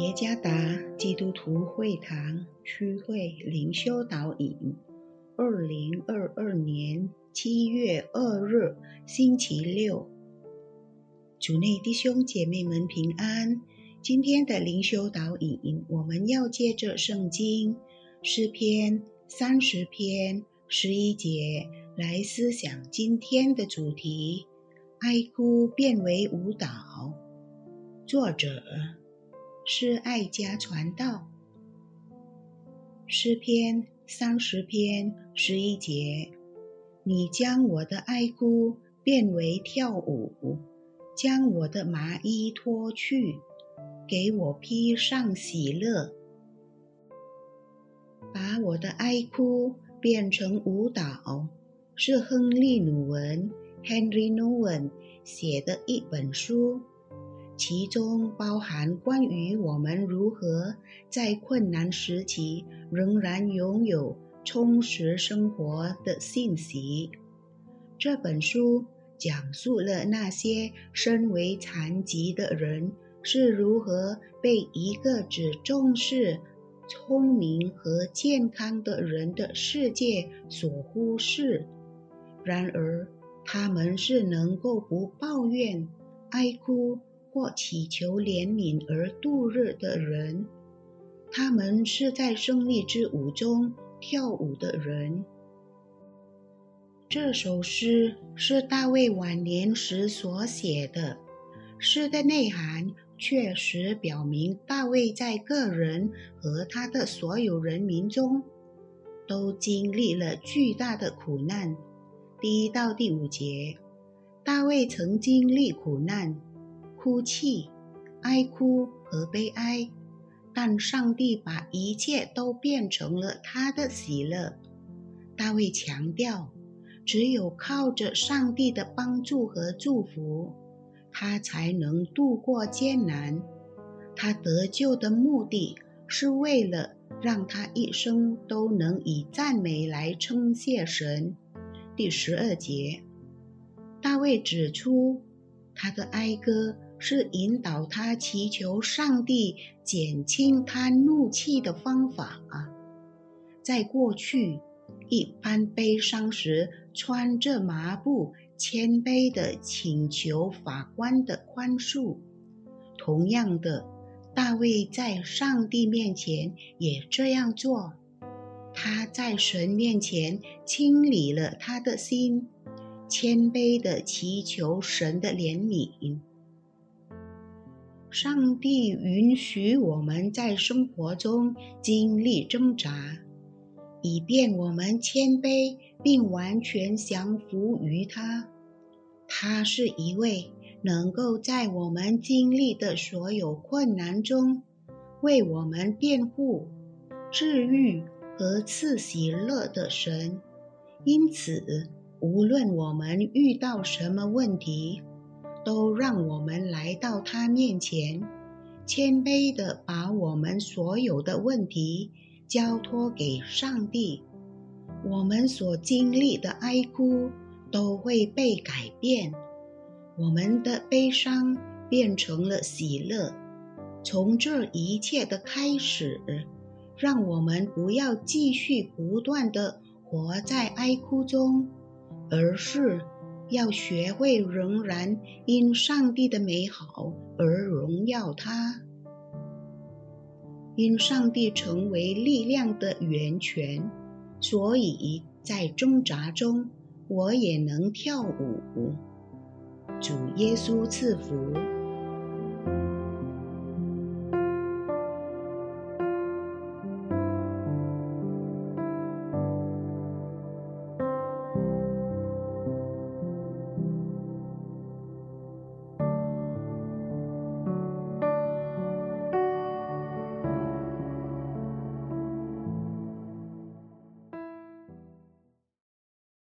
耶加达基督徒会堂区会灵修导引，二零二二年七月二日星期六，主内弟兄姐妹们平安。今天的灵修导引，我们要借着圣经诗篇三十篇十一节来思想今天的主题：哀哭变为舞蹈。作者。是爱家传道诗篇三十篇十一节，你将我的哀哭变为跳舞，将我的麻衣脱去，给我披上喜乐，把我的哀哭变成舞蹈，是亨利努文 （Henry Nowen） 写的一本书。其中包含关于我们如何在困难时期仍然拥有充实生活的信息。这本书讲述了那些身为残疾的人是如何被一个只重视聪明和健康的人的世界所忽视。然而，他们是能够不抱怨、哀哭。或祈求怜悯而度日的人，他们是在胜利之舞中跳舞的人。这首诗是大卫晚年时所写的，诗的内涵确实表明大卫在个人和他的所有人民中都经历了巨大的苦难。第一到第五节，大卫曾经历苦难。哭泣、哀哭和悲哀，但上帝把一切都变成了他的喜乐。大卫强调，只有靠着上帝的帮助和祝福，他才能度过艰难。他得救的目的是为了让他一生都能以赞美来称谢神。第十二节，大卫指出他的哀歌。是引导他祈求上帝减轻他怒气的方法啊！在过去，一般悲伤时穿着麻布，谦卑地请求法官的宽恕。同样的，大卫在上帝面前也这样做。他在神面前清理了他的心，谦卑地祈求神的怜悯。上帝允许我们在生活中经历挣扎，以便我们谦卑并完全降服于他。他是一位能够在我们经历的所有困难中为我们辩护、治愈和赐喜乐的神。因此，无论我们遇到什么问题，都让我们来到他面前，谦卑地把我们所有的问题交托给上帝。我们所经历的哀哭都会被改变，我们的悲伤变成了喜乐。从这一切的开始，让我们不要继续不断地活在哀哭中，而是。要学会仍然因上帝的美好而荣耀他，因上帝成为力量的源泉，所以在挣扎中我也能跳舞。主耶稣赐福。